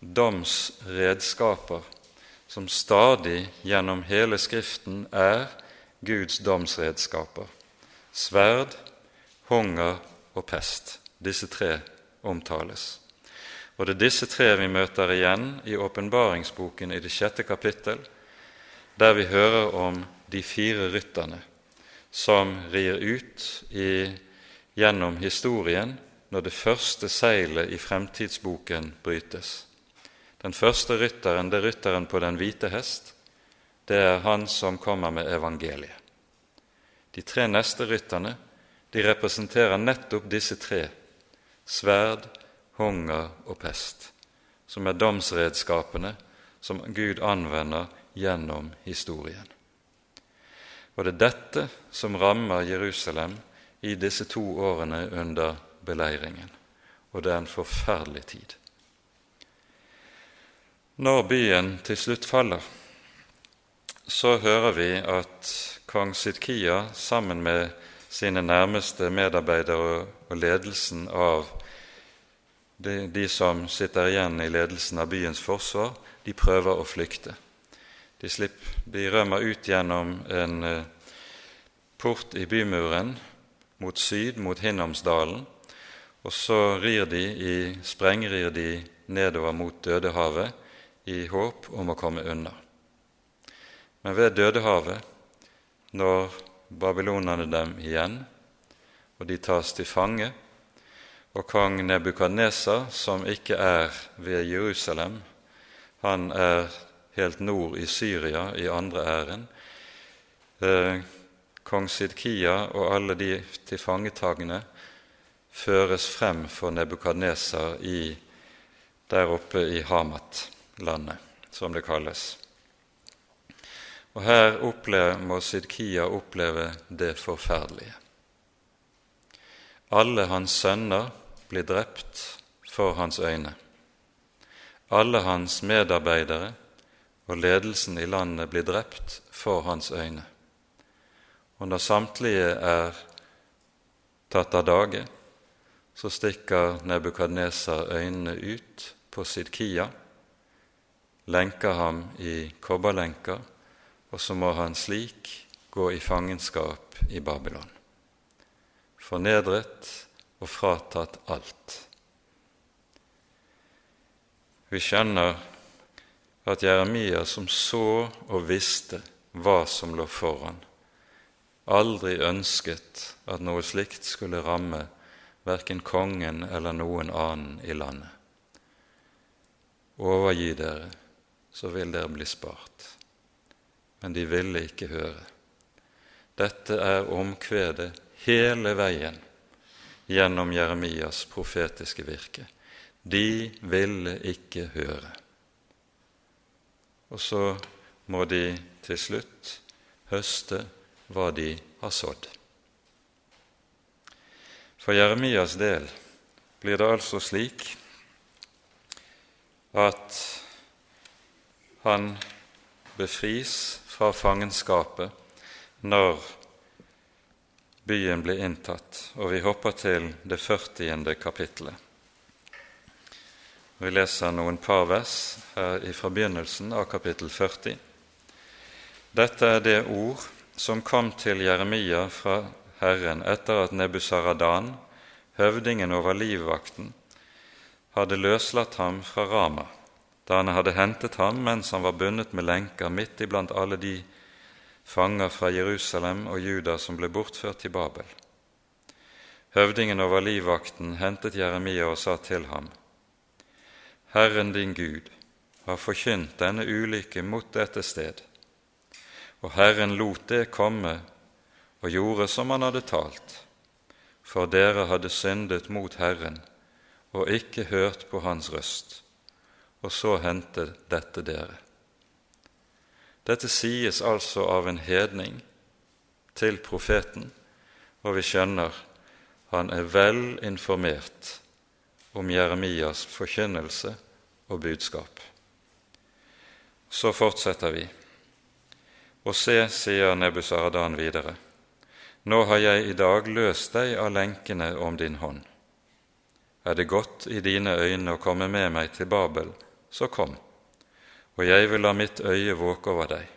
domsredskaper som stadig gjennom hele Skriften er Guds domsredskaper sverd, hunger og pest. Disse tre omtales. Og det er disse tre vi møter igjen i åpenbaringsboken i det sjette kapittel, der vi hører om de fire rytterne som rir ut i, gjennom historien når det første seilet i fremtidsboken brytes. Den første rytteren, det er rytteren på den hvite hest. Det er han som kommer med evangeliet. De tre neste rytterne de representerer nettopp disse tre sverd, hunger og pest, som er domsredskapene som Gud anvender gjennom historien. Og det er dette som rammer Jerusalem i disse to årene under beleiringen. Og det er en forferdelig tid. Når byen til slutt faller, så hører vi at kong Sidkia sammen med sine nærmeste medarbeidere og ledelsen av de, de, som sitter igjen i ledelsen av byens forsvar, de prøver å flykte. De, slipp, de rømmer ut gjennom en eh, port i bymuren mot syd, mot Hinnomsdalen, og så rir de i, sprengrir de nedover mot Dødehavet i håp om å komme unna. Men ved Dødehavet, når babylonerne dem igjen, og de tas til fange. Og kong Nebukadnesa, som ikke er ved Jerusalem, han er helt nord i Syria, i andre æren. Eh, kong Sidkia og alle de tilfangetagne føres frem for Nebukadneser der oppe i Hamat-landet, som det kalles. Og her må Sidkia oppleve det forferdelige. Alle hans sønner blir drept for hans øyne. Alle hans medarbeidere og ledelsen i landet blir drept for hans øyne. Og når samtlige er tatt av dage, så stikker Nebukadneser øynene ut på Sidkia, lenker ham i kobberlenker, og så må han slik gå i fangenskap i Babylon. Fornedret og fratatt alt. Vi skjønner at Jeremia, som så og visste hva som lå foran, aldri ønsket at noe slikt skulle ramme verken kongen eller noen annen i landet. Overgi dere, så vil dere bli spart. Men de ville ikke høre. Dette er omkvedet hele veien gjennom Jeremias profetiske virke. De ville ikke høre. Og så må de til slutt høste hva de har sådd. For Jeremias del blir det altså slik at han befris fra fangenskapet når byen blir inntatt, og vi hopper til det 40. kapittelet. Vi leser noen par vers her fra begynnelsen av kapittel 40. Dette er det ord som kom til Jeremia fra Herren etter at Nebusaradan, høvdingen over livvakten, hadde løslatt ham fra Rama, da han hadde hentet ham mens han var bundet med lenker midt iblant alle de fanger fra Jerusalem og Juda som ble bortført til Babel. Høvdingen over livvakten hentet Jeremia og sa til ham:" Herren din Gud har forkynt denne ulykke mot dette sted, og Herren lot det komme og gjorde som han hadde talt, for dere hadde syndet mot Herren og ikke hørt på hans røst, og så hente dette dere. Dette sies altså av en hedning til profeten, og vi skjønner han er vel informert om Jeremias forkynnelse og budskap. Så fortsetter vi. Og se, sier Nebusaradan videre, nå har jeg i dag løst deg av lenkene om din hånd. Er det godt i dine øyne å komme med meg til Babel, så kom, og jeg vil la mitt øye våke over deg.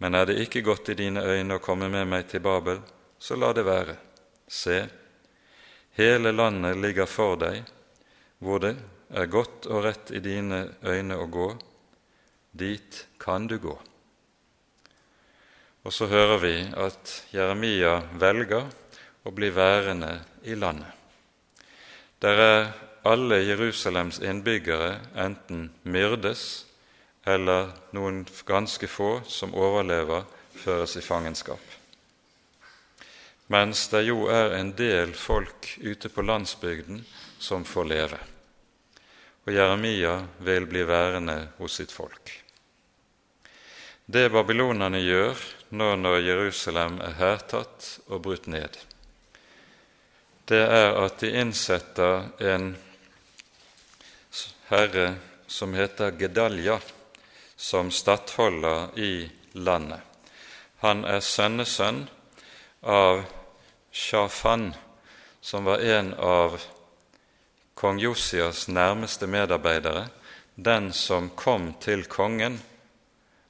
Men er det ikke godt i dine øyne å komme med meg til Babel, så la det være. Se, Hele landet ligger for deg, hvor det er godt og rett i dine øyne å gå, dit kan du gå. Og så hører vi at Jeremia velger å bli værende i landet. Der er alle Jerusalems innbyggere enten myrdes eller noen ganske få som overlever, føres i fangenskap mens det jo er en del folk ute på landsbygden som får leve. Og Jeremia vil bli værende hos sitt folk. Det babylonerne gjør nå når Jerusalem er hærtatt og brutt ned, det er at de innsetter en herre som heter Gedalja, som stattholder i landet. Han er sønnesønn av Shafan, som var en av kong Josias nærmeste medarbeidere, den som kom til kongen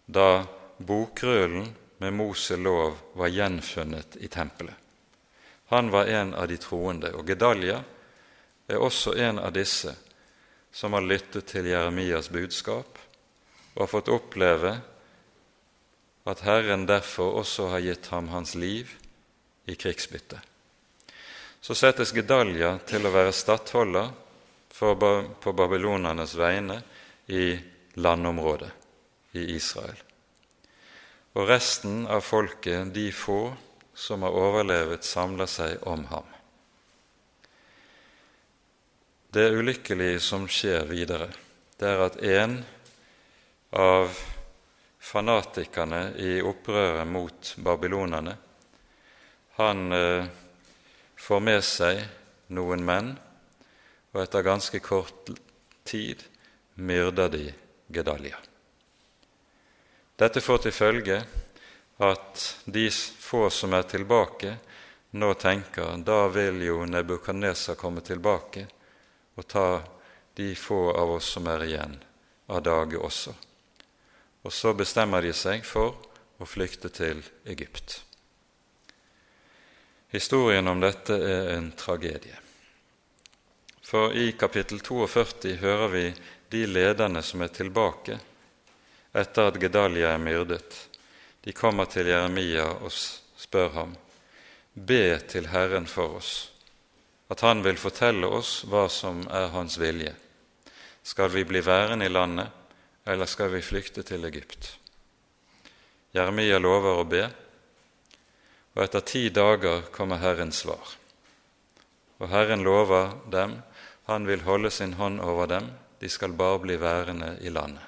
da bokrullen med Mose lov var gjenfunnet i tempelet. Han var en av de troende, og Gedalja er også en av disse som har lyttet til Jeremias budskap og har fått oppleve at Herren derfor også har gitt ham hans liv i krigsbytte. Så settes Gedalja til å være stattholder på babylonernes vegne i landområdet i Israel. Og resten av folket, de få som har overlevet, samler seg om ham. Det ulykkelige som skjer videre, det er at en av fanatikerne i opprøret mot babylonerne. Han eh, får med seg noen menn, og etter ganske kort tid myrder de Gedalia. Dette får til følge at de få som er tilbake, nå tenker da vil jo Nebukadnesa komme tilbake og ta de få av oss som er igjen, av dage også. Og så bestemmer de seg for å flykte til Egypt. Historien om dette er en tragedie. For i kapittel 42 hører vi de lederne som er tilbake etter at Gedalia er myrdet. De kommer til Jeremia og spør ham, be til Herren for oss, at Han vil fortelle oss hva som er Hans vilje. Skal vi bli værende i landet, eller skal vi flykte til Egypt? Jeremia lover å be, og etter ti dager kommer Herrens svar. Og Herren lover dem, han vil holde sin hånd over dem, de skal bare bli værende i landet.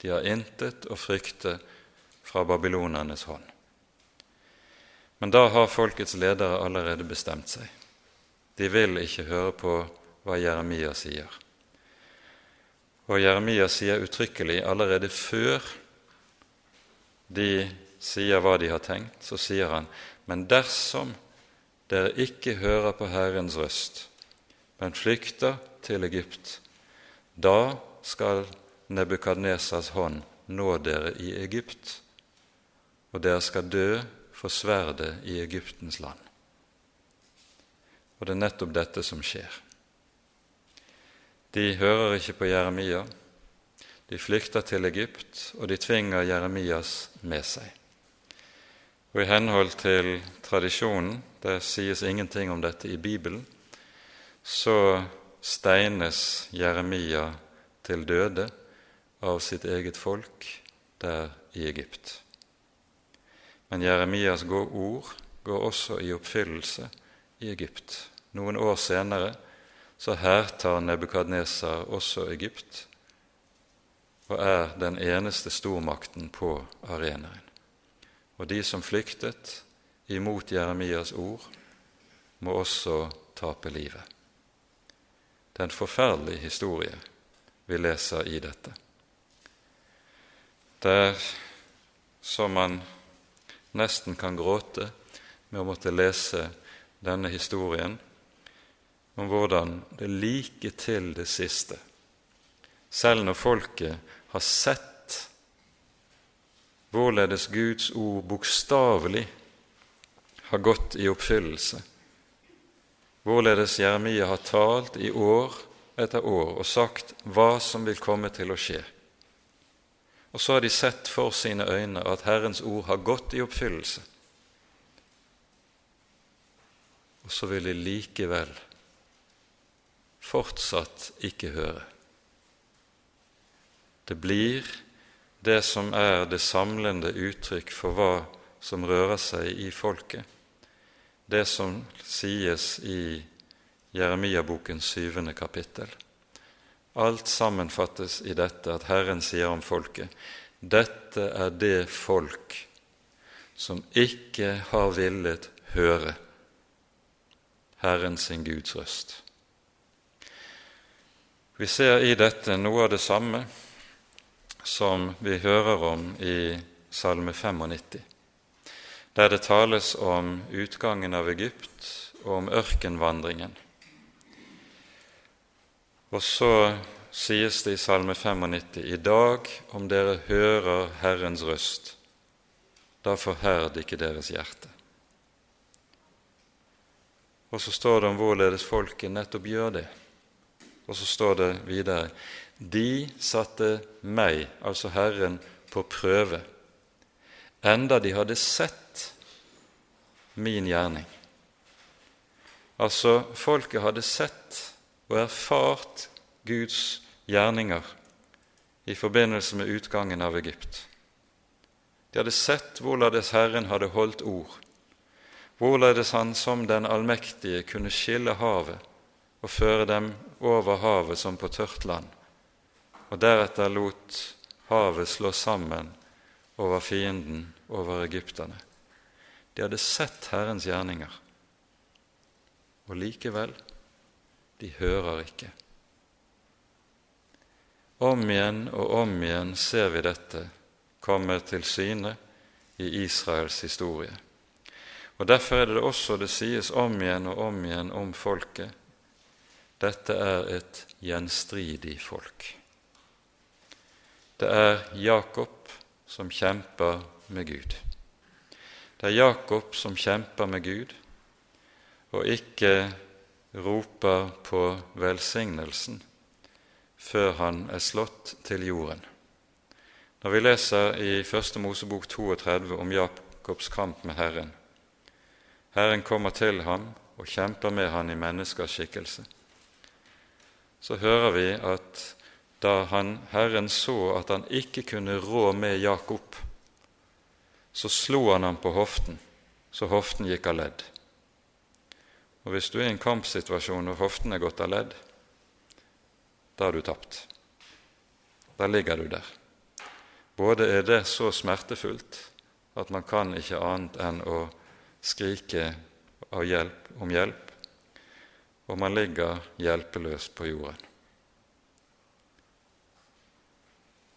De har intet å frykte fra babylonernes hånd. Men da har folkets ledere allerede bestemt seg. De vil ikke høre på hva Jeremia sier. Og Jeremia sier uttrykkelig allerede før de sier hva de har tenkt, så sier han men dersom dere ikke hører på Herrens røst, men flykter til Egypt, da skal Nebukadnesas hånd nå dere i Egypt, og dere skal dø for sverdet i Egyptens land. Og det er nettopp dette som skjer. De hører ikke på Jeremia, de flykter til Egypt, og de tvinger Jeremias med seg. Og i henhold til tradisjonen, det sies ingenting om dette i Bibelen, så steines Jeremia til døde av sitt eget folk der i Egypt. Men Jeremias ord går også i oppfyllelse i Egypt. Noen år senere så hærtar Nebukadnesar også Egypt og er den eneste stormakten på arenaen. Og de som flyktet imot Jeremias ord, må også tape livet. Det er en forferdelig historie vi leser i dette. Det er så man nesten kan gråte med å måtte lese denne historien om hvordan det like til det siste, selv når folket har sett hvorledes Guds ord bokstavelig har gått i oppfyllelse, hvorledes Jeremia har talt i år etter år og sagt hva som vil komme til å skje. Og så har de sett for sine øyne at Herrens ord har gått i oppfyllelse. Og så vil de likevel fortsatt ikke høre. Det blir det som er det samlende uttrykk for hva som rører seg i folket, det som sies i Jeremia-bokens syvende kapittel. Alt sammenfattes i dette at Herren sier om folket dette er det folk som ikke har villet høre Herren sin Guds røst. Vi ser i dette noe av det samme som vi hører om i Salme 95, der det tales om utgangen av Egypt og om ørkenvandringen. Og så sies det i Salme 95.: I dag, om dere hører Herrens røst, da forherd ikke deres hjerte. Og så står det om hvorledes folket nettopp gjør det. Og så står det videre de satte meg, altså Herren, på prøve, enda de hadde sett min gjerning. Altså, folket hadde sett og erfart Guds gjerninger i forbindelse med utgangen av Egypt. De hadde sett hvorledes Herren hadde holdt ord, hvorledes Han som den allmektige kunne skille havet og føre dem over havet som på tørt land og deretter lot havet slå sammen over fienden, over egypterne. De hadde sett Herrens gjerninger, og likevel de hører ikke. Om igjen og om igjen ser vi dette komme til syne i Israels historie. Og Derfor er det også det sies om igjen og om igjen om folket dette er et gjenstridig folk. Det er Jakob som kjemper med Gud. Det er Jakob som kjemper med Gud, og ikke roper på velsignelsen før han er slått til jorden. Når vi leser i Første Mosebok 32 om Jakobs kamp med Herren Herren kommer til ham og kjemper med han i menneskers skikkelse. Så hører vi at da han, Herren så at han ikke kunne rå med Jakob, så slo han ham på hoften, så hoften gikk av ledd. Og Hvis du er i en kampsituasjon og hoften er gått av ledd, da har du tapt. Da ligger du der. Både er det så smertefullt at man kan ikke annet enn å skrike hjelp om hjelp, og man ligger hjelpeløs på jorden.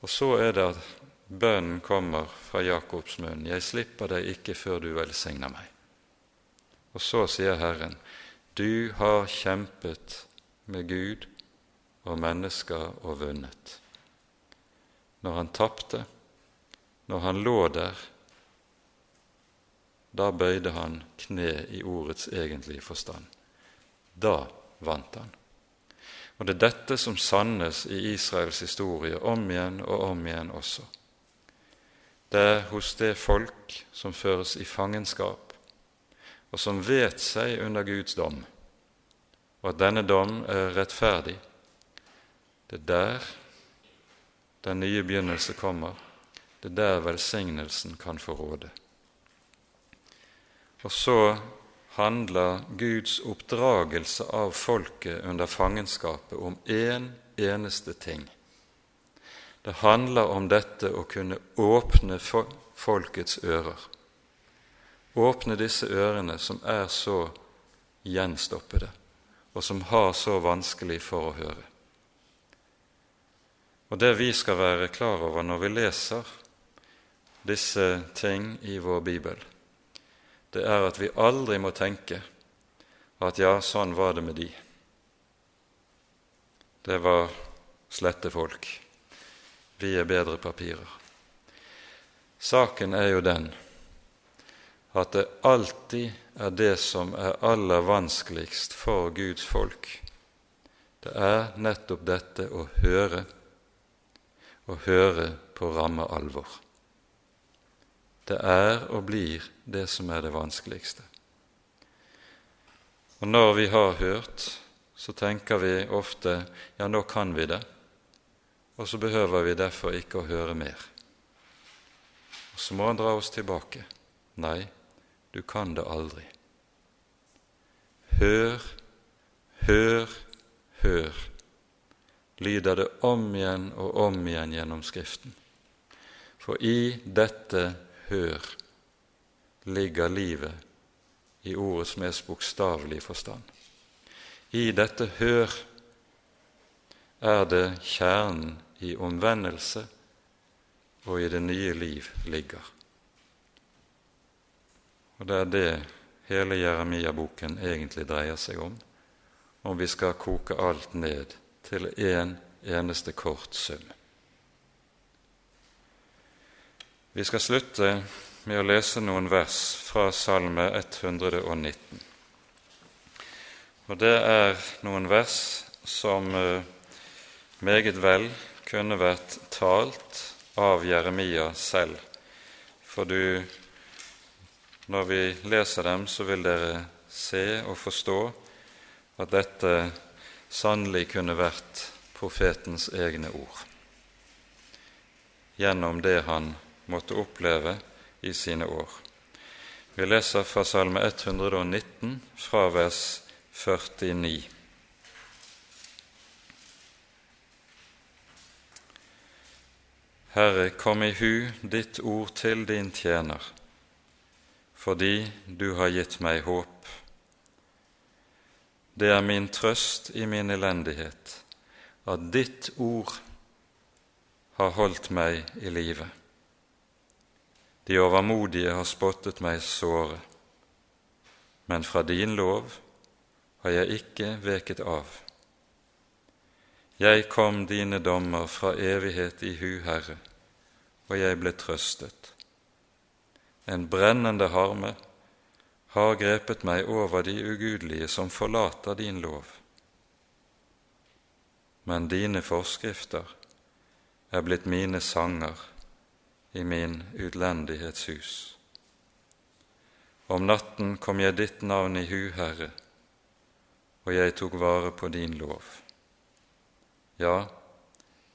Og så er det at bønnen kommer fra Jakobs munn. 'Jeg slipper deg ikke før du velsigner meg.' Og så sier Herren, 'Du har kjempet med Gud og mennesker og vunnet. Når han tapte, når han lå der, da bøyde han kne i ordets egentlige forstand. Da vant han. Og det er dette som sannes i Israels historie om igjen og om igjen også. Det er hos det folk som føres i fangenskap, og som vet seg under Guds dom, og at denne dom er rettferdig, det er der den nye begynnelse kommer. Det er der velsignelsen kan få råde. Og så handler Guds oppdragelse av folket under fangenskapet om én eneste ting. Det handler om dette å kunne åpne folkets ører. Åpne disse ørene som er så gjenstoppede, og som har så vanskelig for å høre. Og det vi skal være klar over når vi leser disse ting i vår bibel, det er at vi aldri må tenke at ja, sånn var det med de. Det var slette folk. Vi er bedre papirer. Saken er jo den at det alltid er det som er aller vanskeligst for Guds folk. Det er nettopp dette å høre å høre på ramme alvor. Det er og blir det som er det vanskeligste. Og når vi har hørt, så tenker vi ofte ja, nå kan vi det, og så behøver vi derfor ikke å høre mer. Og så må han dra oss tilbake. Nei, du kan det aldri. Hør, hør, hør lyder det om igjen og om igjen gjennom Skriften. For i dette hør ligger livet i ordets mest bokstavelige forstand. I dette hør er det kjernen i omvendelse og i det nye liv ligger. Og det er det hele Jeremia-boken egentlig dreier seg om, om vi skal koke alt ned til én en eneste kort sum. Vi skal slutte med å lese noen vers fra Salme 119. Og det er noen vers som eh, meget vel kunne vært talt av Jeremia selv. For du, når vi leser dem, så vil dere se og forstå at dette sannelig kunne vært profetens egne ord gjennom det han måtte oppleve i sine år. Vi leser fra Salme 119, fra vers 49. Herre, kom i hu ditt ord til din tjener, fordi du har gitt meg håp. Det er min trøst i min elendighet at ditt ord har holdt meg i live. De overmodige har spottet meg såre, men fra din lov har jeg ikke veket av. Jeg kom dine dommer fra evighet i hu, Herre, og jeg ble trøstet. En brennende harme har grepet meg over de ugudelige som forlater din lov. Men dine forskrifter er blitt mine sanger i min utlendighetshus. Om natten kom jeg ditt navn i hu, Herre, og jeg tok vare på din lov. Ja,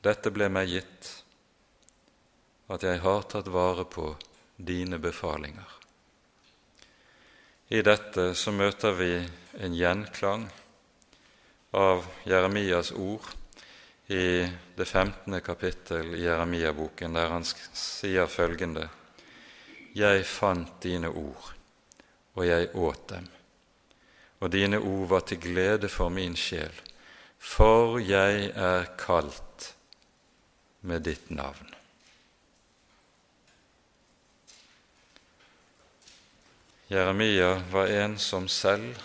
dette ble meg gitt, at jeg har tatt vare på dine befalinger. I dette så møter vi en gjenklang av Jeremias ord i det 15. kapittel i Jeremia-boken, der han sier følgende.: Jeg fant dine ord, og jeg åt dem, og dine ord var til glede for min sjel for jeg er kalt med ditt navn. Jeremia var en som selv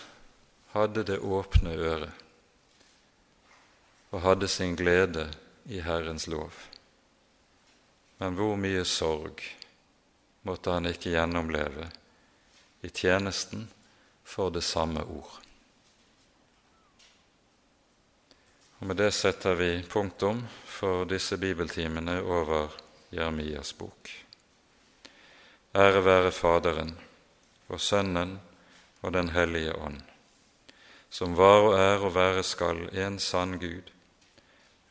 hadde det åpne øret og hadde sin glede i Herrens lov. Men hvor mye sorg måtte han ikke gjennomleve i tjenesten for det samme ord. Og Med det setter vi punktum for disse bibeltimene over Jeremias bok. Ære være Faderen og Sønnen og Den hellige ånd, som var og er og være skal en sann Gud,